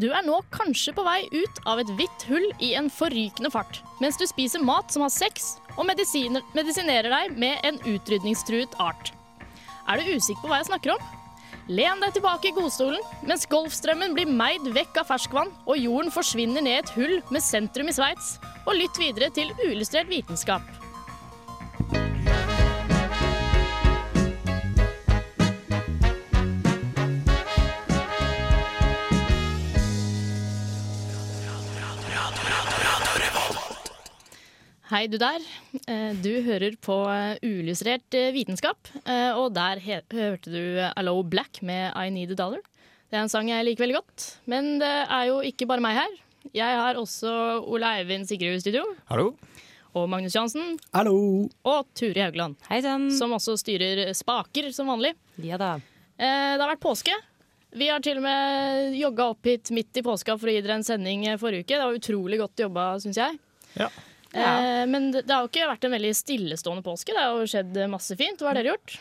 Du er nå kanskje på vei ut av et hvitt hull i en forrykende fart, mens du spiser mat som har sex, og medisiner, medisinerer deg med en utrydningstruet art. Er du usikker på hva jeg snakker om? Len deg tilbake i godstolen mens Golfstrømmen blir meid vekk av ferskvann og jorden forsvinner ned et hull med sentrum i Sveits, og lytt videre til uillustrert vitenskap. Hei, du der. Eh, Du hører på eh, uillustrert eh, vitenskap, og der hørte du Allo Black med I Need a Dollar. Det er en sang jeg liker veldig godt, men det er jo ikke bare meg her. Jeg har også Ole Eivind Sigrud i studio, Hallo. og Magnus Johansen, Hallo! og Turi Haugland, Hei sann. som også styrer spaker som vanlig. Ja da. Eh, Det har vært påske. Vi har til og med jogga opp hit midt i påska for å gi dere en sending forrige uke. Det var utrolig godt jobba, syns jeg. Ja. Eh, men det det har jo ikke vært en veldig stillestående påske. Det har jo skjedd masse fint. Hva har dere gjort?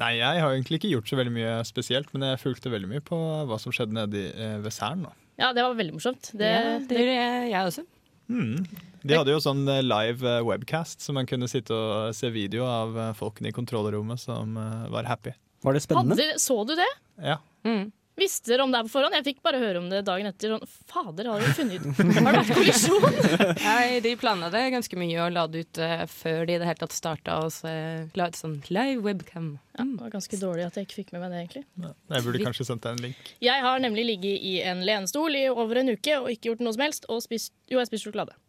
Nei, jeg har egentlig ikke gjort så veldig mye spesielt, men jeg fulgte veldig mye på hva som skjedde nede eh, ved da. Ja, det var veldig morsomt. Det, ja, det gjorde jeg, jeg også. Mm. De hadde jo sånn eh, live webcast, så man kunne sitte og se video av folkene i kontrollrommet som var happy. Var det spennende? Hadde, så du det? Ja. Mm. Visste om det her på forhånd? Jeg fikk bare høre om det dagen etter. Sånn, Fader, har dere funnet ut Har det vært kollisjon? Nei, de planla det ganske mye og la det ut eh, før de i det hele tatt starta. Og så eh, la ut sånn live webcam. Ja, det var ganske dårlig at jeg ikke fikk med meg det, egentlig. Jeg burde kanskje sendt deg en link. Jeg har nemlig ligget i en lenestol i over en uke og ikke gjort noe som helst. Og spist, jo, jeg har spist sjokolade.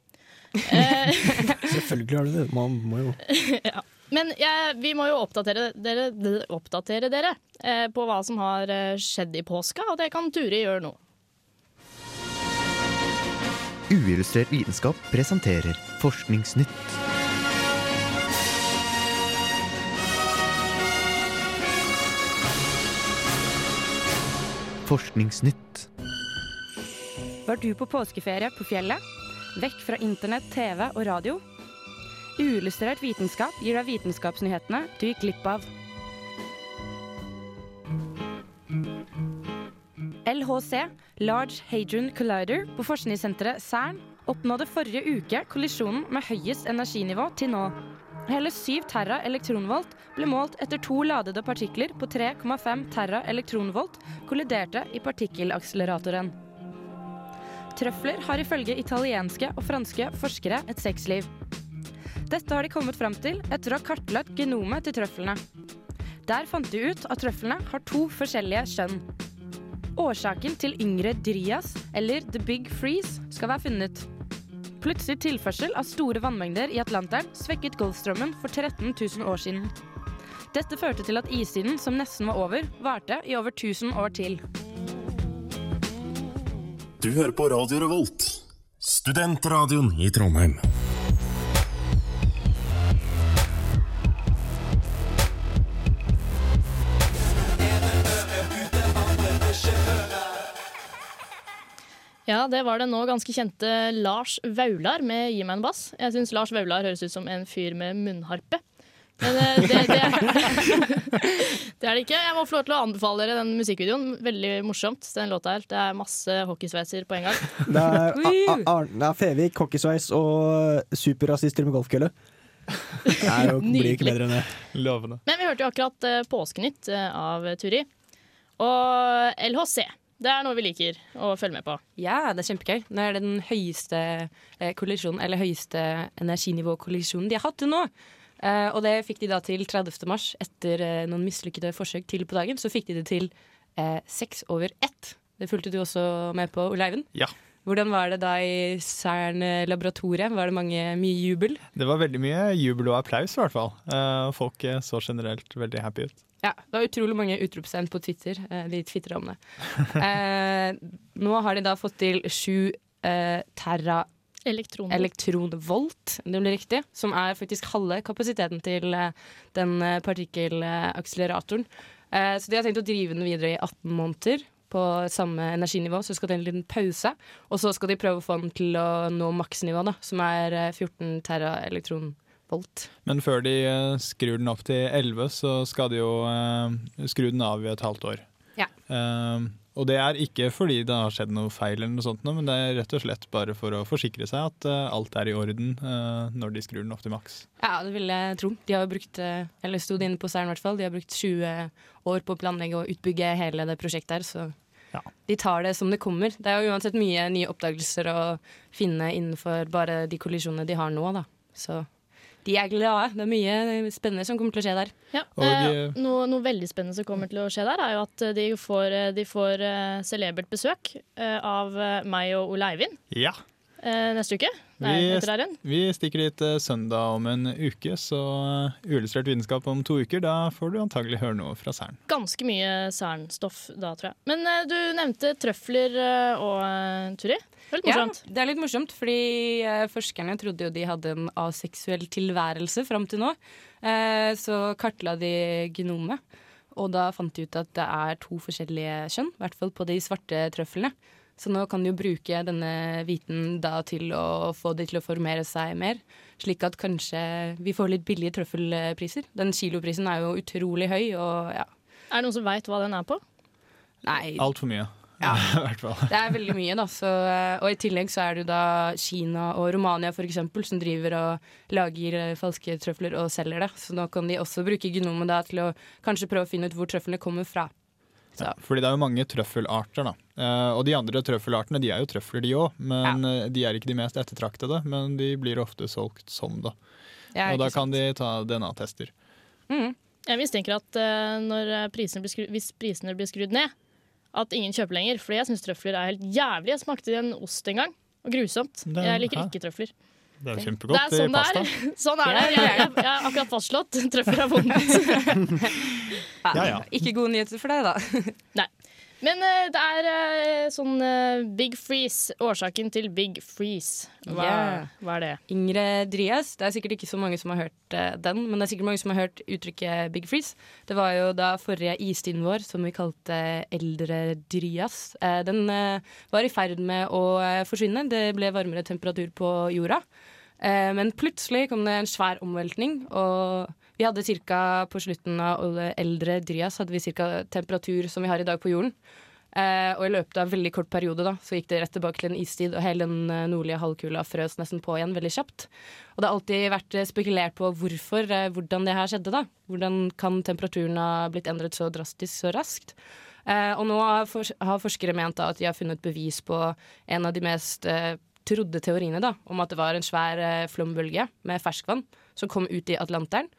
Eh, Selvfølgelig har du det. Man må jo Men jeg, vi må jo oppdatere dere, oppdatere dere eh, på hva som har eh, skjedd i påska, og det kan Turi gjøre nå. Uillustrert vitenskap presenterer Forskningsnytt. Forskningsnytt. Var du på påskeferie på fjellet? Vekk fra internett, TV og radio? Uillustrert vitenskap gir deg vitenskapsnyhetene du gikk glipp av. LHC, Large Hadron Collider, på forskningssenteret CERN oppnådde forrige uke kollisjonen med høyest energinivå til nå. Hele 7 terra elektronvolt ble målt etter to ladede partikler på 3,5 terra elektronvolt kolliderte i partikkelakseleratoren. Trøfler har ifølge italienske og franske forskere et sexliv. Dette har de kommet fram til etter å ha kartlagt genomet til trøflene. Der fant de ut at trøflene har to forskjellige kjønn. Årsaken til yngre dryas, eller the big freeze, skal være funnet. Plutselig tilførsel av store vannmengder i Atlanteren svekket Golfstrømmen for 13 000 år siden. Dette førte til at istiden, som nesten var over, varte i over 1000 år til. Du hører på Radio Revolt, studentradioen i Trondheim. Ja, det var den nå ganske kjente Lars Vaular med Gi meg en bass. Jeg syns Lars Vaular høres ut som en fyr med munnharpe. Men det, det, det, det er det ikke. Jeg må få lov til å anbefale dere den musikkvideoen. Veldig morsomt, den låta her. Det er masse hockeysveiser på en gang. Det er, Arne det er Fevik, hockeysveis og superrasister med golfkølle. Det er blir ikke bedre enn det. Lovende. Men vi hørte jo akkurat eh, Påskenytt eh, av Turi. Og LHC. Det er noe vi liker å følge med på. Ja, det er kjempegøy. Det er den høyeste eh, kollisjonen, eller høyeste energinivåkollisjonen de har hatt til nå. Eh, og det fikk de da til 30. mars, etter eh, noen mislykkede forsøk tidlig på dagen. Så fikk de det til eh, seks over ett. Det fulgte du også med på, Ole Eivind. Ja. Hvordan var det da i CERN-laboratoriet? Var det mange, mye jubel? Det var veldig mye jubel og applaus, i hvert fall. Eh, Folk så generelt veldig happy ut. Ja, det var utrolig mange utropstegn på Twitter. Eh, de tvitra om det. Eh, nå har de da fått til sju eh, terra elektronvolt. elektronvolt, det blir riktig, som er faktisk halve kapasiteten til eh, den eh, partikkelakseleratoren. Eh, Så de har tenkt å drive den videre i 18 måneder på samme energinivå, så skal det en liten pause. Og så skal de prøve å få den til å nå maksnivå, da, som er eh, 14 terra elektronvolt. Men før de eh, skrur den opp til 11, så skal de jo eh, skru den av i et halvt år. Ja. Eh, og det er ikke fordi det har skjedd noe feil, eller noe sånt, men det er rett og slett bare for å forsikre seg at alt er i orden når de skrur den opp til maks. Ja, det vil jeg tro. De har brukt, eller sto det inne på CERN i hvert fall, de har brukt 20 år på å planlegge og utbygge hele det prosjektet her, så Ja. de tar det som det kommer. Det er jo uansett mye nye oppdagelser å finne innenfor bare de kollisjonene de har nå, da. Så de er glade. Det er mye spennende som kommer til å skje der. Ja. Og, eh, noe, noe veldig spennende som kommer til å skje der, er jo at eh, de får, eh, de får celebert besøk av meg og Ole Eivind Ja. Eh, neste uke. Nei, Vi-. Vi stikker dit eh, søndag om en uke, så uh, uillustrert vitenskap om to uker. Da får du antagelig høre noe fra CERN. Ganske mye Cern-stoff da, tror jeg. Men eh, du nevnte trøfler eh, og uh, Turi. Det litt morsomt. Ja, det er litt morsomt, fordi eh, forskerne trodde jo de hadde en aseksuell tilværelse fram til nå. Eh, så kartla de genomet, og da fant de ut at det er to forskjellige kjønn, i hvert fall på de svarte trøflene. Så nå kan de jo bruke denne viten da til å få de til å formere seg mer, slik at kanskje vi får litt billige trøffelpriser. Den kiloprisen er jo utrolig høy, og ja, Er det noen som veit hva den er på? nei Altfor mye. Ja. I hvert fall. Det er veldig mye, da. Så, og i tillegg så er det jo da Kina og Romania for eksempel, som driver og lager eh, falske trøfler og selger det. Så nå kan de også bruke genomet da til å kanskje prøve å finne ut hvor trøflene kommer fra. Så. Fordi det er jo mange trøffelarter, da. Uh, og de andre trøffelartene de er jo trøfler, de òg. Men ja. de er ikke de mest ettertraktede. Men de blir ofte solgt som det. Ja, og da ikke kan sant? de ta DNA-tester. Mm. Jeg mistenker at uh, når prisene blir skru, hvis prisene blir skrudd ned, at ingen kjøper lenger. Fordi jeg syns trøfler er helt jævlig. Jeg smakte en ost en gang, og grusomt. Det- Jeg liker ikke trøfler. Det er jo Det kjempegodt er sånn i pasta. det er. Sånn er det. Jeg, jeg, jeg har akkurat fastslått. Trøfler er vondt. Ja, Ja. Ikke gode nyheter for deg, da. Men uh, det er uh, sånn uh, big freeze. Årsaken til big freeze. Hva, Yeah. hva er det? Ingrid Dries. Det er sikkert ikke så mange som har hørt eh, den, men det er sikkert mange som har hørt uttrykket big freeze. Det var jo da forrige istiden vår, som vi kalte eldre Dryas. Eh, den eh, var i ferd med å eh, forsvinne. Det ble varmere temperatur på jorda. Eh, men plutselig kom det en svær omveltning, og vi hadde cirka på slutten av eldre Dryas hadde vi cirka temperatur som vi har i dag på jorden. Eh, og i løpet av en veldig kort periode da, så gikk det rett tilbake til en istid, og hele den eh, nordlige halvkula frøs nesten på igjen veldig kjapt. Og det har alltid vært spekulert på hvorfor, hvordan det her skjedde. da. Hvordan kan temperaturen ha blitt endret så drastisk så raskt? Og nå har, forskere ment da, at de har funnet bevis på en av de mest trodde teoriene da, om at det var en svær eh, flombølge med ferskvann som kom ut i Atlanteren.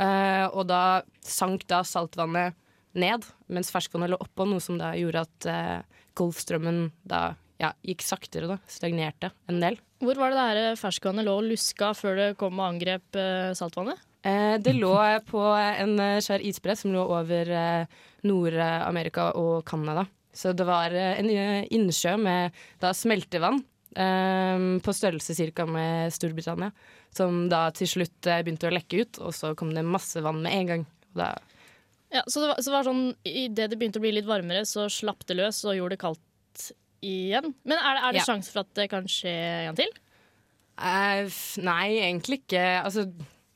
Eh, og da sank da saltvannet ned, mens ferskvannet lå oppå, noe som da gjorde at eh, Golfstrømmen da ja, gikk saktere, da. Stagnerte en del. Hvor var det det her ferskvannet lå og luska før det kom og angrep eh, saltvannet? Eh, det lå på en eh, svær isbre som lå over Nord-Amerika og Canada. Så det var en innsjø med da smeltevann eh, på størrelse ca. med Storbritannia, som da til slutt eh, begynte å lekke ut, og så kom det masse vann med en gang. Da, Ja, så det var, så det var sånn, Idet det begynte å bli litt varmere, så slapp det løs og gjorde det kaldt igjen. Men er det, er det Ja. sjanse for at det kan skje en gang til? Uh, nei, egentlig ikke. Altså,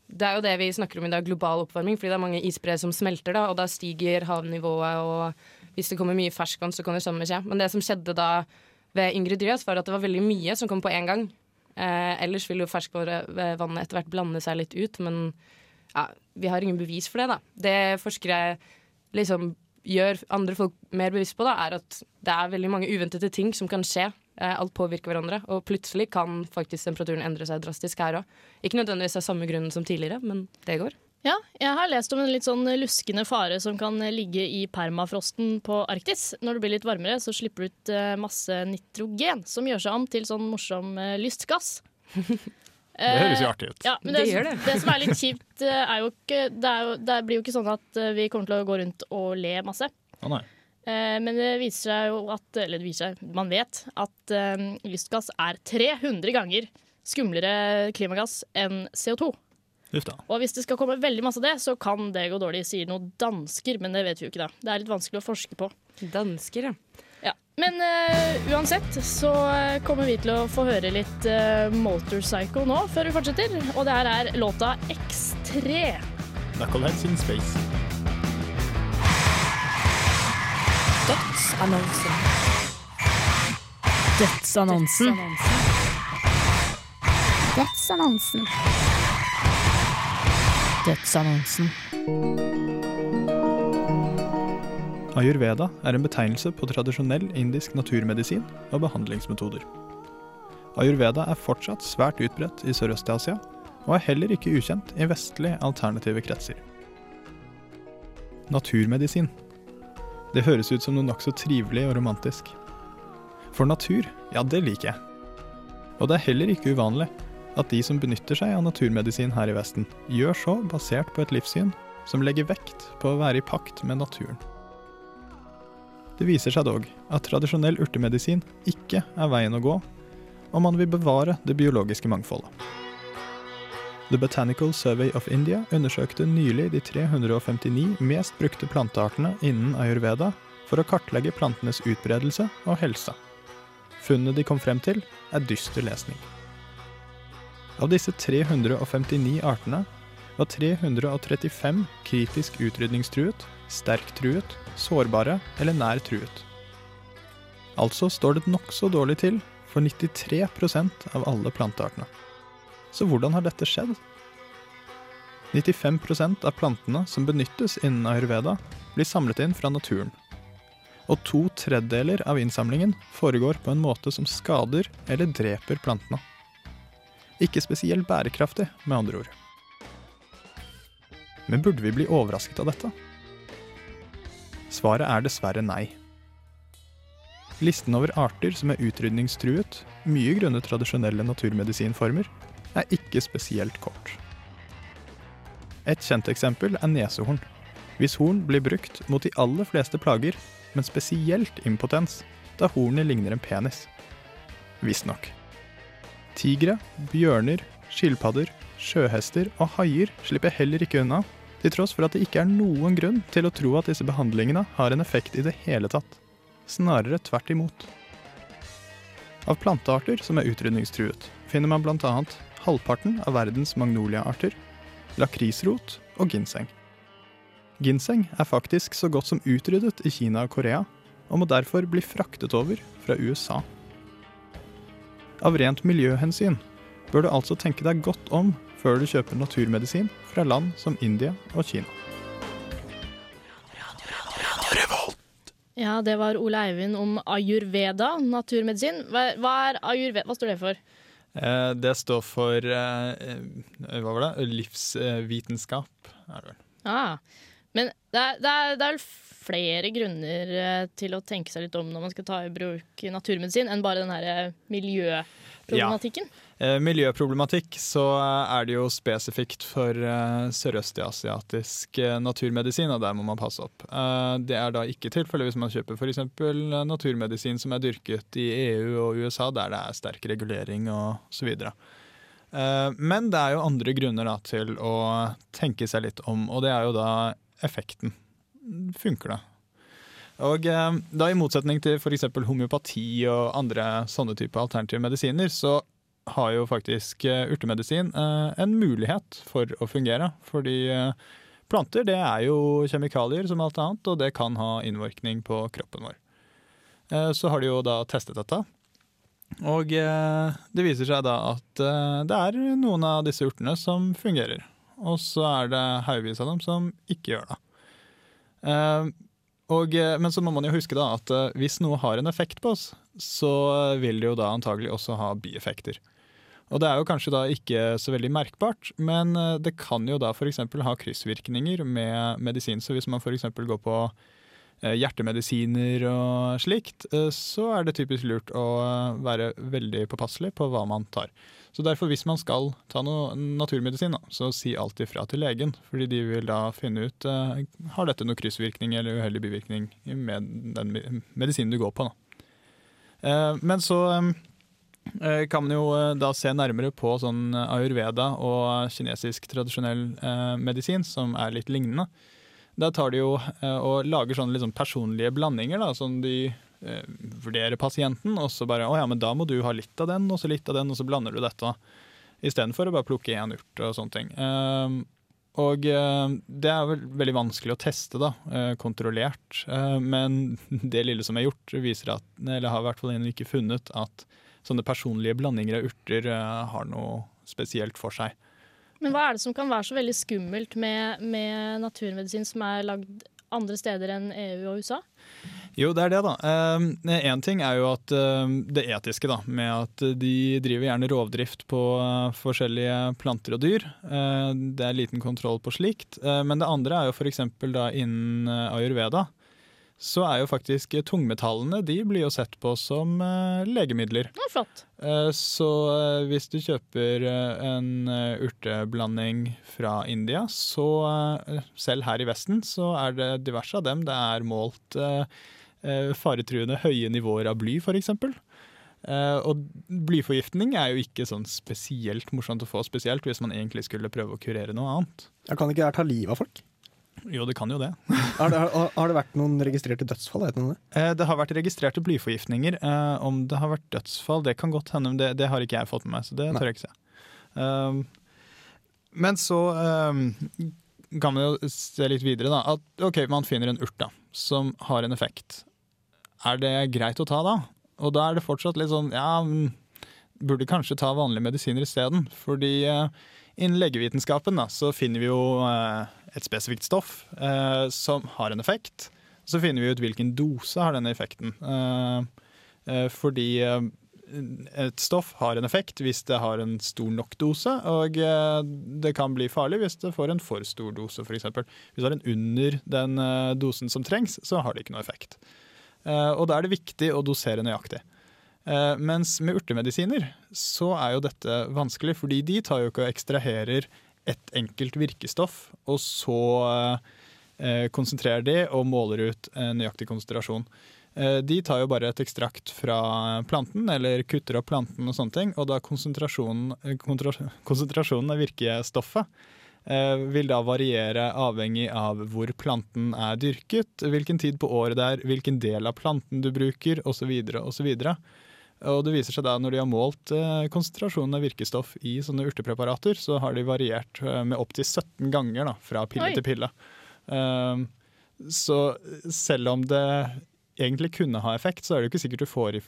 det er jo det vi snakker om i dag, global oppvarming, fordi det er mange isbreer som smelter, da, og da stiger havnivået, og hvis det kommer mye ferskvann, så kan det samme skje. Men det som skjedde da ved Ingrid Dryas, var at det var veldig mye som kom på en gang. Eh, ellers vil jo ferskvannet etter hvert blande seg litt ut, men ja, vi har ingen bevis for det, da. Det forskere liksom gjør andre folk mer bevisst på, da, er at det er veldig mange uventede ting som kan skje. Eh, Alt påvirker hverandre, og plutselig kan faktisk temperaturen endre seg drastisk her òg. Ikke nødvendigvis av samme grunn som tidligere, men det går. Ja, jeg har lest om en litt sånn luskende fare som kan ligge i permafrosten på Arktis. Når det blir litt varmere, så slipper du ut eh, masse nitrogen, som gjør seg om til sånn morsom eh, lystgass. Det høres jo artig ut. Ja, men det, Det gjør det. det som er litt kjipt, eh, er jo ikke det, er jo, det blir jo ikke sånn at eh, vi kommer til å gå rundt og le masse. Å nei. Eh, Men det viser seg jo at Eller det viser seg, man vet at eh, lystgass er 300 ganger skumlere klimagass enn CO2. Uff da. Og hvis det skal komme veldig masse av det, så kan det gå dårlig, sier noen dansker, men det vet vi jo ikke, da. Det er litt vanskelig å forske på. Dansker, ja. Ja. Men uh, uansett så eh, kommer vi til å få høre litt uh, Motorcycle nå, før vi fortsetter. Og det her er låta X3. Knuckleheads in space. Dødsannonsen. Dødsannonsen. Dødsannonsen. Ayurveda er en betegnelse på tradisjonell indisk naturmedisin og behandlingsmetoder. Ayurveda er fortsatt svært utbredt i Sørøst-Asia, og er heller ikke ukjent i vestlige alternative kretser. Naturmedisin. Det høres ut som noe nokså trivelig og romantisk. For natur, ja, det liker jeg. Og det er heller ikke uvanlig at de som benytter seg av naturmedisin her i Vesten, gjør så basert på et livssyn som legger vekt på å være i pakt med naturen. Det viser seg dog at tradisjonell urtemedisin ikke er veien å gå om man vil bevare det biologiske mangfoldet. The Botanical Survey of India undersøkte nylig de 359 mest brukte planteartene innen ayurveda for å kartlegge plantenes utbredelse og helse. Funnet de kom frem til, er dyster lesning. Av disse 359 artene var 335 kritisk utrydningstruet, sterkt truet, sårbare eller nær truet. Altså står det nokså dårlig til for 93% av alle planteartene. Så hvordan har dette skjedd? 95% av plantene som benyttes innen ayurveda, blir samlet inn fra naturen. Og to tredjedeler av innsamlingen foregår på en måte som skader eller dreper plantene. Ikke spesielt bærekraftig, med andre ord. Men burde vi bli overrasket av dette? Svaret er dessverre nei. Listen over arter som er utrydningstruet, mye grunnet tradisjonelle naturmedisinformer, er ikke spesielt kort. Et kjent eksempel er nesehorn, hvis horn blir brukt mot de aller fleste plager, men spesielt impotens, da hornet ligner en penis. Visstnok. Tigre, bjørner, skilpadder, sjøhester og haier slipper heller ikke unna, til tross for at det ikke er noen grunn til å tro at disse behandlingene har en effekt i det hele tatt. Snarere tvert imot. Av plantearter som er utrydningstruet, finner man bl.a. halvparten av verdens magnoliaarter, lakrisrot og ginseng. Ginseng er faktisk så godt som utryddet i Kina og Korea, og må derfor bli fraktet over fra USA. Av rent miljøhensyn bør du altså tenke deg godt om før du kjøper naturmedisin fra land som India og Kina. Ja, det var Ole Eivind om ayurveda, naturmedisin. Hva, er ayurveda? Hva står det for? Eh, det står for eh, eh, hva var det? Livsvitenskap, er det vel. Ah, men det er, det, er, det er vel flere grunner eh, til å tenke seg litt om når man skal ta i bruk naturmedisin, enn bare den her eh, miljøproblematikken. Ja. miljøproblematikk, så eh, er det jo spesifikt for eh, sørøstasiatisk eh, naturmedisin, og der må man passe opp. Eh, det er da ikke tilfellet hvis man kjøper f.eks. naturmedisin som er dyrket i EU og USA, der det er sterk regulering og så videre. Eh, men det er jo andre grunner da, til å tenke seg litt om, og det er jo da effekten. Funker det? Og eh, da I motsetning til f.eks. homeopati og andre sånne type alternative medisiner, så har jo faktisk eh, urtemedisin eh, en mulighet for å fungere. Fordi planter det er jo kjemikalier som alt annet, og det kan ha innvirkning på kroppen vår. Så har de jo da testet dette. Og det viser seg da at det er noen av disse urtene som fungerer. Og så er det haugevis av dem som ikke gjør det. Eh, og, eh, men så må man jo huske da at eh, hvis noe har en effekt på oss, så vil det jo da antagelig også ha bieffekter. Og det er jo kanskje da ikke så veldig merkbart, men eh, det kan jo da f.eks. ha kryssvirkninger med medisin. Så hvis man f.eks. går på hjertemedisiner og slikt, så er det typisk lurt å være veldig påpasselig på hva man tar. Så derfor hvis man skal ta noe naturmedisin, da, så si alltid fra til legen. Fordi de vil da finne ut eh, har dette noe kryssvirkning eller uheldig bivirkning med den me- medisinen du går på. Da. Eh, men så eh, kan man jo eh, da se nærmere på sånn ayurveda og kinesisk tradisjonell eh, medisin, som er litt lignende. Der tar de jo eh, og lager sånne sånn personlige blandinger, da, som de eh, vurderer pasienten, og så bare å ja, men da må du ha litt av den, og så litt av den, og så blander du dette. Istedenfor å bare plukke én urt og sånne ting. Eh, og eh, det er vel veldig vanskelig å teste, da, eh, kontrollert. Men det lille som er gjort, viser at, eller har i hvert fall ennå ikke funnet, at sånne personlige blandinger av urter har noe spesielt for seg. Men hva er det som kan være så veldig skummelt med, med naturmedisin som er lagd andre steder enn EU og USA? Jo, det er det, da. Én ting er jo at eh, det etiske, da, med at de driver gjerne rovdrift på eh, forskjellige planter og dyr. Eh, det er liten kontroll på slikt. Eh, men det andre er jo f.eks. da innen eh, ayurveda. Så er jo faktisk tungmetallene de blir jo sett på som uh, legemidler. Ja, flott. Uh, Så uh, hvis du kjøper en urteblanding fra India, så selv her i Vesten, så er det diverse av dem det er målt faretruende høye nivåer av bly, f.eks. Og blyforgiftning er jo ikke sånn spesielt morsomt å få, spesielt hvis man egentlig skulle prøve å kurere noe annet. Jeg kan ikke det ta livet av folk? Jo, det kan jo det. Har det, har, har det vært noen registrerte dødsfall? Det? Eh, Det har vært registrerte blyforgiftninger. Eh, Om det har vært dødsfall, det kan godt hende, men det, det har ikke jeg fått med meg. Så det Nei. tør jeg ikke se. Um, men så um, kan man jo se litt videre, da. At ok, man finner en urt da, som har en effekt. Er det greit å ta da? Og da er det fortsatt litt sånn ja, mm, burde kanskje ta vanlige medisiner isteden. Fordi eh, innen legevitenskapen da, så finner vi jo eh, et spesifikt stoff eh, som har en effekt. Så finner vi ut hvilken dose har denne effekten. Eh, fordi et stoff har en effekt hvis det har en stor nok dose, og det kan bli farlig hvis det får en for stor dose, f.eks. Hvis det har en under den dosen som trengs, så har det ikke noe effekt. Og da er det viktig å dosere nøyaktig. Eh, mens med urtemedisiner så er jo dette vanskelig, fordi de tar jo ikke og ekstraherer et enkelt virkestoff, og så eh, konsentrerer de og måler ut nøyaktig konsentrasjon. Eh, de tar jo bare et ekstrakt fra planten, eller kutter opp planten og sånne ting, og da konsentrasjonen, eh, konsentrasjonen av virkestoffet eh, vil da variere avhengig av hvor planten er dyrket, hvilken tid på året det er, hvilken del av planten du bruker, osv. osv. Og det viser seg da når de har målt eh, konsentrasjonen av virkestoff i sånne urtepreparater, så har de variert eh, med opptil 17 ganger da, fra pille Oi. til pille. Um, så selv om det egentlig kunne ha effekt, så er det jo ikke sikkert du får i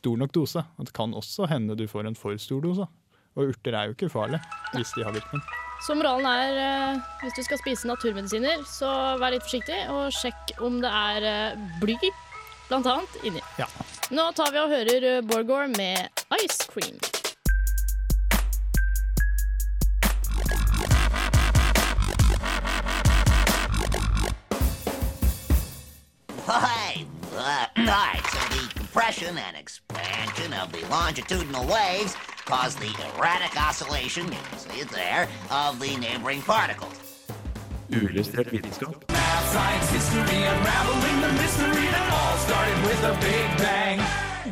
stor nok dose. Det kan også hende du får en for stor dose. Og urter er jo ikke ufarlige hvis de har virkning. Så moralen er eh, hvis du skal spise naturmedisiner, så vær litt forsiktig, og sjekk om det er bly, blant annet, inni. Ja. Nå tar vi og hører eh, Borgore med Ice Cream. Hi. Uh, right, so the compression and expansion of the longitudinal waves cause the erratic oscillation, you can see it there, of the neighboring particles. Uillustrert vitenskap.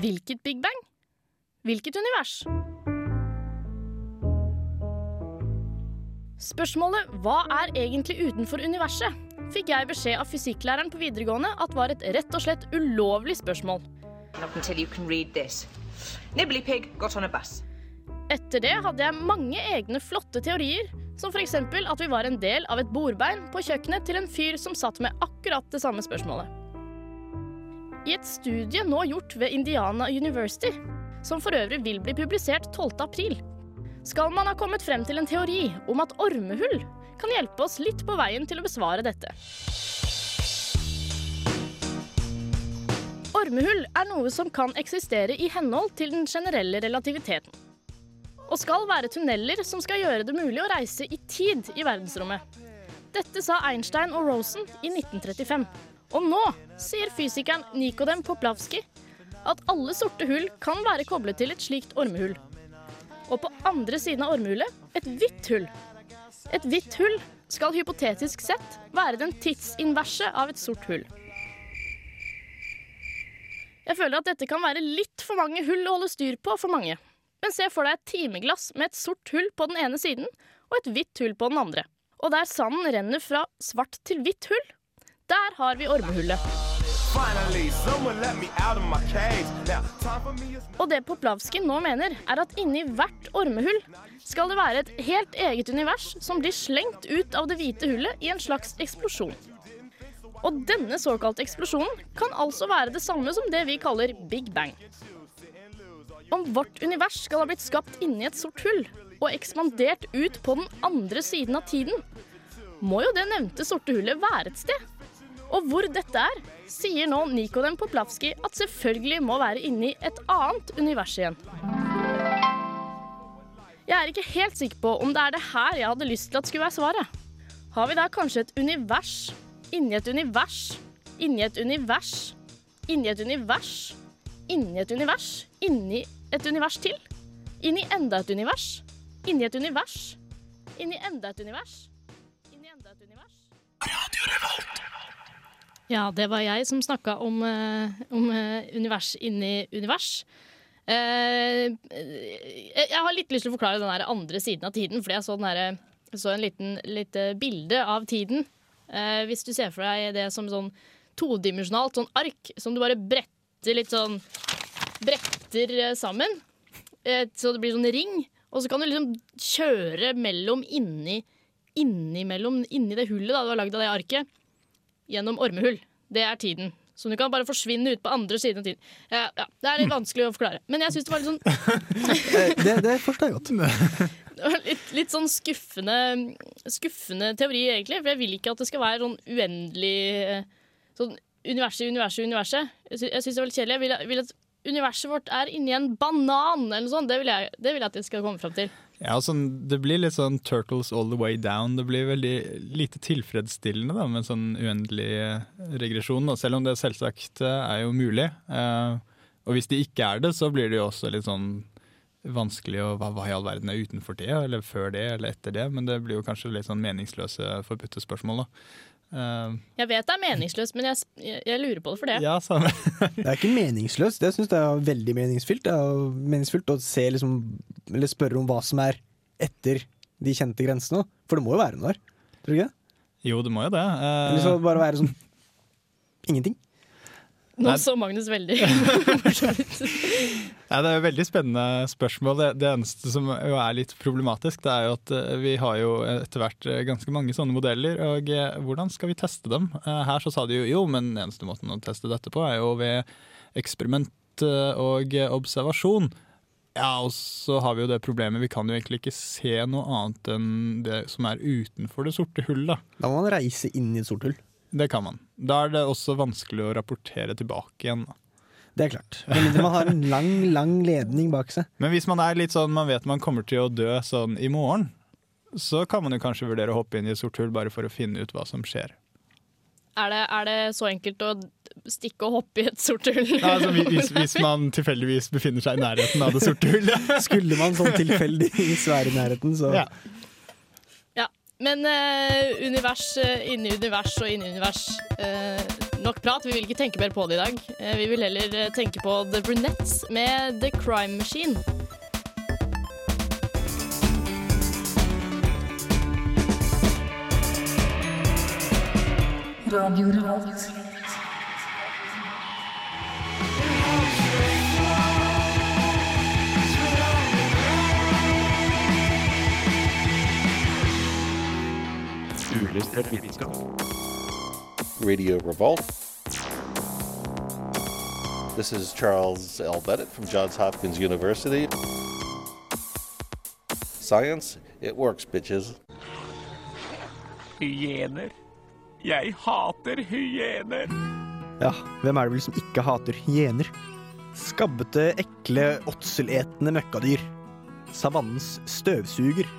Hvilket Big Bang? Hvilket univers? Spørsmålet 'Hva er egentlig utenfor universet?' fikk jeg beskjed av fysikklæreren på videregående at var et rett og slett ulovlig spørsmål. Not until you can read this. Nibbly Pig got on a bus. Etter det hadde jeg mange egne flotte teorier, som f.eks. at vi var en del av et bordbein på kjøkkenet til en fyr som satt med akkurat det samme spørsmålet. I et studie nå gjort ved Indiana University, som for øvrig vil bli publisert 12. april, skal man ha kommet frem til en teori om at ormehull kan hjelpe oss litt på veien til å besvare dette. Ormehull er noe som kan eksistere i henhold til den generelle relativiteten og skal være tunneler som skal gjøre det mulig å reise i tid i verdensrommet. Dette sa Einstein og Rosen i 1935, Og nå sier fysikeren Nikodem Poplavski at alle sorte hull kan være koblet til et slikt ormehull. Og på andre siden av ormehullet et hvitt hull. Et hvitt hull skal hypotetisk sett være den tidsinverse av et sort hull. Jeg føler at dette kan være litt for mange hull å holde styr på for mange. Men se for deg et timeglass med et sort hull på den ene siden og et hvitt hull på den andre. Og der sanden renner fra svart til hvitt hull, der har vi ormehullet. Og det Poplavskin nå mener, er at inni hvert ormehull skal det være et helt eget univers som blir slengt ut av det hvite hullet i en slags eksplosjon. Og denne såkalte eksplosjonen kan altså være det samme som det vi kaller big bang. Om vårt univers skal ha blitt skapt inni et sort hull og ekspandert ut på den andre siden av tiden, må jo det nevnte sorte hullet være et sted. Og hvor dette er, sier nå Nikodem Poplavski at selvfølgelig må være inni et annet univers igjen. Jeg er ikke helt sikker på om det er det her jeg hadde lyst til at skulle være svaret. Har vi da kanskje et univers inni et univers inni et univers inni et univers inni et univers inni et univers til? Inni enda et univers? Inni et univers? Inni enda et univers? Inni enda et univers? Radio Revolt. Ja, det var jeg som snakka om, eh, om eh, univers inni univers. Eh, jeg har litt lyst til å forklare den andre siden av tiden, fordi jeg så, den der, så en liten lite bilde av tiden. Eh, hvis du ser for deg det som sånn todimensjonalt sånn ark som du bare bretter litt sånn Bretter eh, sammen, eh, så det blir sånn ring. Og så kan du liksom kjøre mellom inni innimellom inni det hullet da, du har lagd av det arket, gjennom ormehull. Det er tiden. Så du kan bare forsvinne ut på andre siden av tiden. Ja, ja, det er litt vanskelig å forklare. Men jeg syns det var litt sånn Det, det forstår jeg godt. litt, litt sånn skuffende, skuffende teori, egentlig. For jeg vil ikke at det skal være sånn uendelig eh, Sånn universet, universet, universet. Jeg syns det var litt kjedelig. Jeg vil, vil at universet vårt er inni en banan, eller noe sånt. Det vil jeg, det vil jeg at de skal komme fram til. Ja, altså, Det blir litt sånn turtles all the way down. Det blir veldig lite tilfredsstillende da, med sånn uendelig eh, regresjon. Da. Selv om det selvsagt eh, er jo mulig. Eh, og hvis det ikke er det, så blir det jo også litt sånn vanskelig å hva, hva i all verden er utenfor det, eller før det, eller etter det. Men det blir jo kanskje litt sånn meningsløse forbudte spørsmål, da. Eh, Jeg vet det er meningsløst, men jeg, jeg, jeg lurer på det for det. ja, samme. Det er ikke meningsløst. Jeg syns det er veldig meningsfylt. Det er meningsfylt å se liksom, eller spørre om hva som er etter de kjente grensene. For det må jo være noe der. Tror du ikke det? Jo, det må jo det. Uh, Eller så bare være sånn ingenting. Nå så Magnus veldig Ja, det er jo veldig spennende spørsmål. Det, det eneste som jo er litt problematisk, det er jo at eh, vi har jo etter hvert eh, ganske mange sånne modeller. Og eh, hvordan skal vi teste dem? Her så sa de jo jo, men den eneste måten å teste dette på er jo ved eksperiment og observasjon. Ja, og så har vi jo det problemet, vi kan jo egentlig ikke se noe annet enn det som er utenfor det sorte hullet. Da må man reise inn i et sort hull. Det kan man. Da er det også vanskelig å rapportere tilbake igjen. da. Det er klart. Men man har en lang, lang ledning bak seg. Men hvis man er litt sånn, man vet man kommer til å dø sånn i morgen, så kan man jo kanskje vurdere å hoppe inn i et sort hull bare for å finne ut hva som skjer. er, det, er det så enkelt å stikke og hoppe i et sort hull? Ja, altså, hvis, hvis man tilfeldigvis befinner seg i nærheten av det sorte hullet. Skulle man sånn tilfeldigvis være i nærheten, så Ja. Men eh, univers eh, inni univers og inni univers. eh, nok prat, vi vil ikke tenke mer på det i dag. Eh, vi vil heller eh, tenke på The Brunettes med The Crime Machine. Uillustrert vitenskap. Radio Revolt. This is Charles L. Bennett from Johns Hopkins University. Science, it works, bitches. Hyener. Jeg hater hyener. Ja, hvem er det vel som ikke hater hyener? Skabbete, ekle, åtseletende møkkadyr. Savannens støvsuger.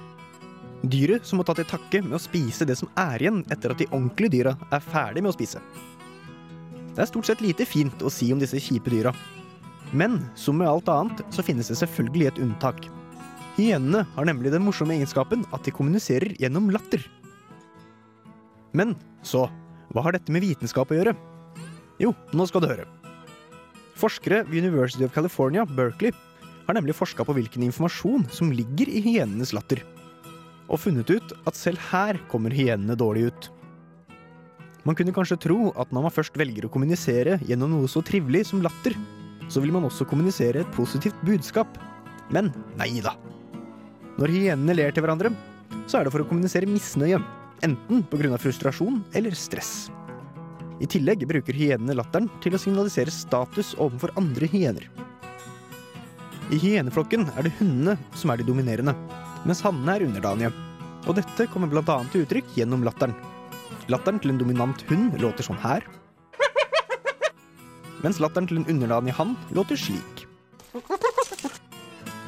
Dyret som må ta til takke med å spise det som er igjen etter at de ordentlige dyra er ferdig med å spise. Det er stort sett lite fint å si om disse kjipe dyra. Men som med alt annet så finnes det selvfølgelig et unntak. Hyenene har nemlig den morsomme egenskapen at de kommuniserer gjennom latter. Men så, hva har dette med vitenskap å gjøre? Jo, nå skal du høre. Forskere ved University of California, Berkeley, har nemlig forska på hvilken informasjon som ligger i hyenenes latter, og funnet ut at selv her kommer hyenene dårlig ut. Man kunne kanskje tro at når man først velger å kommunisere gjennom noe så trivelig som latter, så vil man også kommunisere et positivt budskap. Men nei da. Når hyenene ler til hverandre, så er det for å kommunisere misnøye. Enten pga. frustrasjon eller stress. I tillegg bruker hyenene latteren til å signalisere status overfor andre hyener. I hyeneflokken er det hundene som er de dominerende, mens hannene er underdanige. Og dette kommer bl.a. til uttrykk gjennom latteren. Latteren til en dominant hund låter sånn her. Mens latteren til en underdanig hann låter slik.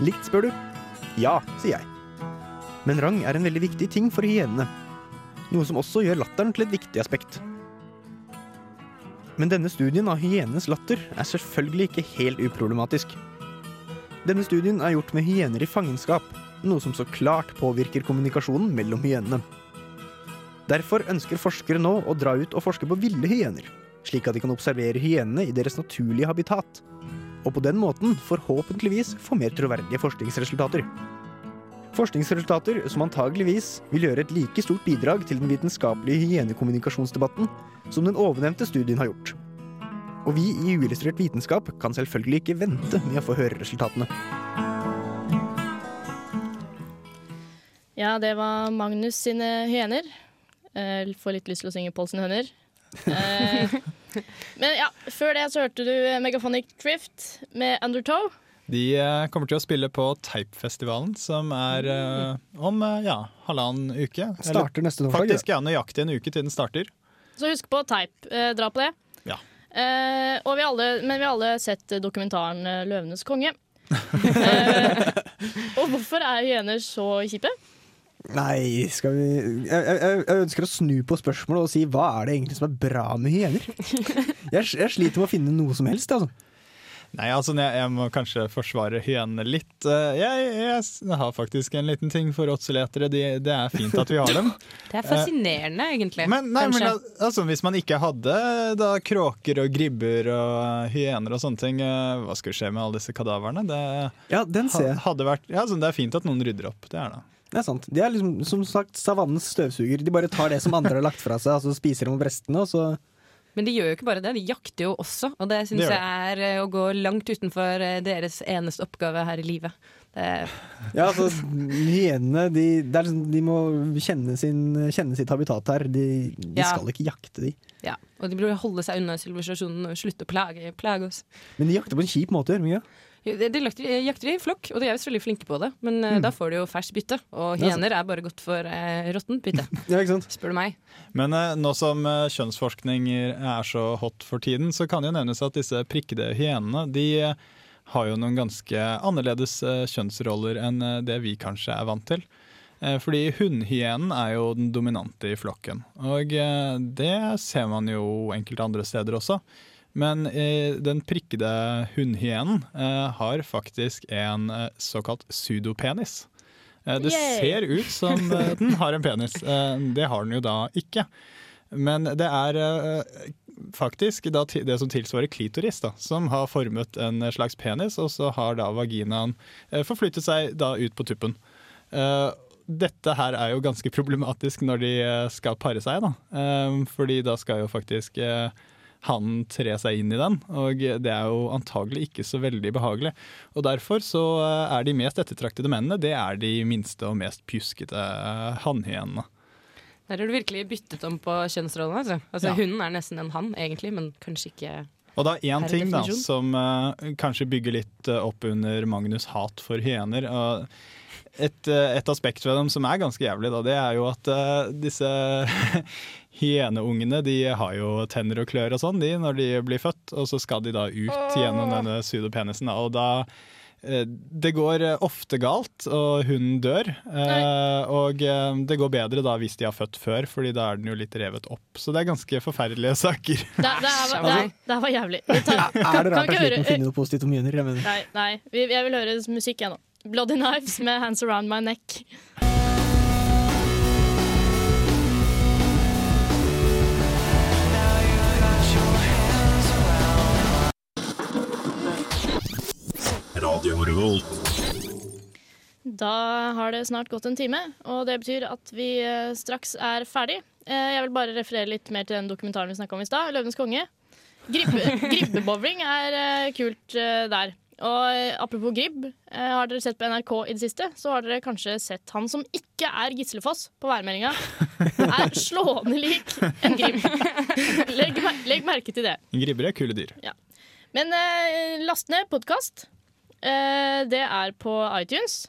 Likt, spør du? Ja, sier jeg. Men rang er en veldig viktig ting for hyenene. Noe som også gjør latteren til et viktig aspekt. Men denne studien av hyenenes latter er selvfølgelig ikke helt uproblematisk. Denne studien er gjort med hyener i fangenskap, noe som så klart påvirker kommunikasjonen mellom hyenene. Derfor ønsker forskere nå å dra ut og forske på ville hyener, slik at de kan observere hyenene i deres naturlige habitat, og på den måten forhåpentligvis få mer troverdige forskningsresultater. Forskningsresultater som antageligvis vil gjøre et like stort bidrag til den vitenskapelige hyenekommunikasjonsdebatten som den ovennevnte studien har gjort. Og vi i Uillustrert vitenskap kan selvfølgelig ikke vente med å få høre resultatene. Ja, det var Magnus sine hyener. Eh, får litt lyst til å synge Pål sine høner. Eh, men ja, før det så hørte du Megaphonic Drift med Undertow. De eh, kommer til å spille på Teipfestivalen, som er eh, om eh, ja, halvannen uke. Starter neste torsdag, Faktisk ja, nøyaktig en uke til den starter. Så husk på Teip. Eh, dra på det. Ja. Eh, og vi alle, men vi har alle sett dokumentaren eh, 'Løvenes konge'. eh, og hvorfor er hyener så kjipe? Nei, skal vi jeg, jeg, jeg ønsker å snu på spørsmålet og si hva er det egentlig som er bra med hyener? Jeg, jeg sliter med å finne noe som helst, altså. Nei, altså jeg, jeg må kanskje forsvare hyenene litt. Eh, Jeg, jeg har faktisk en liten ting for åtseletere. De, det er fint at vi har dem. Det er fascinerende, egentlig. Men, nei, men altså, hvis man ikke hadde da kråker og gribber og hyener og sånne ting, eh, hva skulle skje med alle disse kadaverne? Det Ja, den ser jeg. hadde vært, ja, altså, det er fint at noen rydder opp. Det er det. Det er sant. De er liksom, som sagt savannens støvsuger. De bare tar det som andre har lagt fra seg, og så spiser de opp restene, og så Men de gjør jo ikke bare det, de jakter jo også. Og det syns jeg er eh, å gå langt utenfor eh, deres eneste oppgave her i livet. Det, Ja, altså, hyenene de, liksom, de må kjenne, sin, kjenne sitt habitat her. De, de Ja. skal ikke jakte de. ja. Og de burde holde seg unna sivilisasjonen og slutte å plage, plage oss. Men de jakter på en kjip måte, gjør de ikke? De, de jakter, i flokk, og de er visst veldig flinke på det. Men eh, Mm. da får de jo ferskt bytte, og er hyener er bare godt for eh, råttent bytte. Ja? Spør du meg. Men eh, nå som eh, kjønnsforskning er så hot for tiden, så kan det jo nevnes at disse prikkede hyenene de eh, har jo noen ganske annerledes eh, kjønnsroller enn eh, det vi kanskje er vant til. Eh, Fordi hunnhyenen er jo den dominante i flokken, og eh, det ser man jo enkelte andre steder også. Men eh, den prikkede hunnhyenen eh, har faktisk en eh, såkalt pseudopenis. Eh, Det Yay! ser ut som eh, den har en penis. Eh, Det har den jo da ikke. Men det er faktisk da det som tilsvarer klitoris, da, som har formet en slags penis, og så har da vaginaen forflyttet seg da ut på tuppen. Eh, Dette her er jo ganske problematisk når de skal pare seg, da. Fordi da skal jo faktisk han tre seg inn i den, og det er jo antagelig ikke så veldig behagelig. Og derfor så eh, er de mest ettertraktede mennene, det er de minste og mest pjuskete eh, hannhyenene. Der har du virkelig byttet om på kjønnsrollene. Altså. Altså, Ja. Hunden er nesten en hann, egentlig, men kanskje ikke Og da én ting da, som uh, kanskje bygger litt uh, opp under Magnus' hat for hyener. og et, eh, et aspekt ved dem som er ganske jævlig, da, det er jo at eh, disse hyeneungene de har jo tenner og klør og sånn de, når de blir født, og så skal de da ut gjennom denne sudopenisen. Og da eh, det går eh, ofte galt, og hunden dør. Eh, og eh, det går bedre da hvis de har født før, Fordi da er den jo litt revet opp. Så det er ganske forferdelige saker. Det, det, er, var, det, er, det her var jævlig. Tar- Er det rart at sliten å finne noe positivt om? Jeg mener. Nei, nei. Jeg vil høre musikk jeg nå. Bloody Knives med Hands Around My Neck. Radio Revolt. Da har det snart gått en time, og det betyr at vi eh, straks er ferdig. Eh, jeg vil bare referere litt mer til den dokumentaren vi snakka om i stad, 'Løvenes konge'. Gribbe- Gribbebowling er eh, kult eh, der. Og eh, apropos gribb, eh, har dere sett på NRK i det siste, så har dere kanskje sett han som ikke er Gislefoss på værmeldinga. Er slående lik en gribb. Legg, mer- legg merke til det. Gribber er kule dyr. Men eh, last ned podkast. Eh, det er på iTunes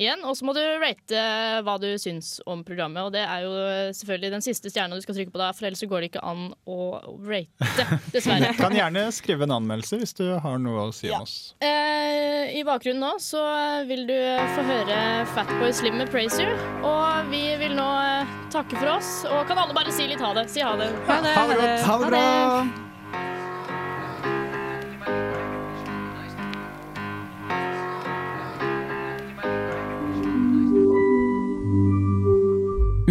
igjen. Og så må du rate hva du syns om programmet. Og det er jo eh, selvfølgelig den siste stjerna du skal trykke på da, for ellers går det ikke an å rate, dessverre. Kan gjerne skrive en anmeldelse hvis du har noe å si om oss. Eh, I bakgrunnen nå så vil du få høre Fatboy Slim med 'Praise You'. Og vi vil nå eh, takke for oss. Og kan alle bare si litt ha det? Si ha det. Ha det. Ha det godt. Ha det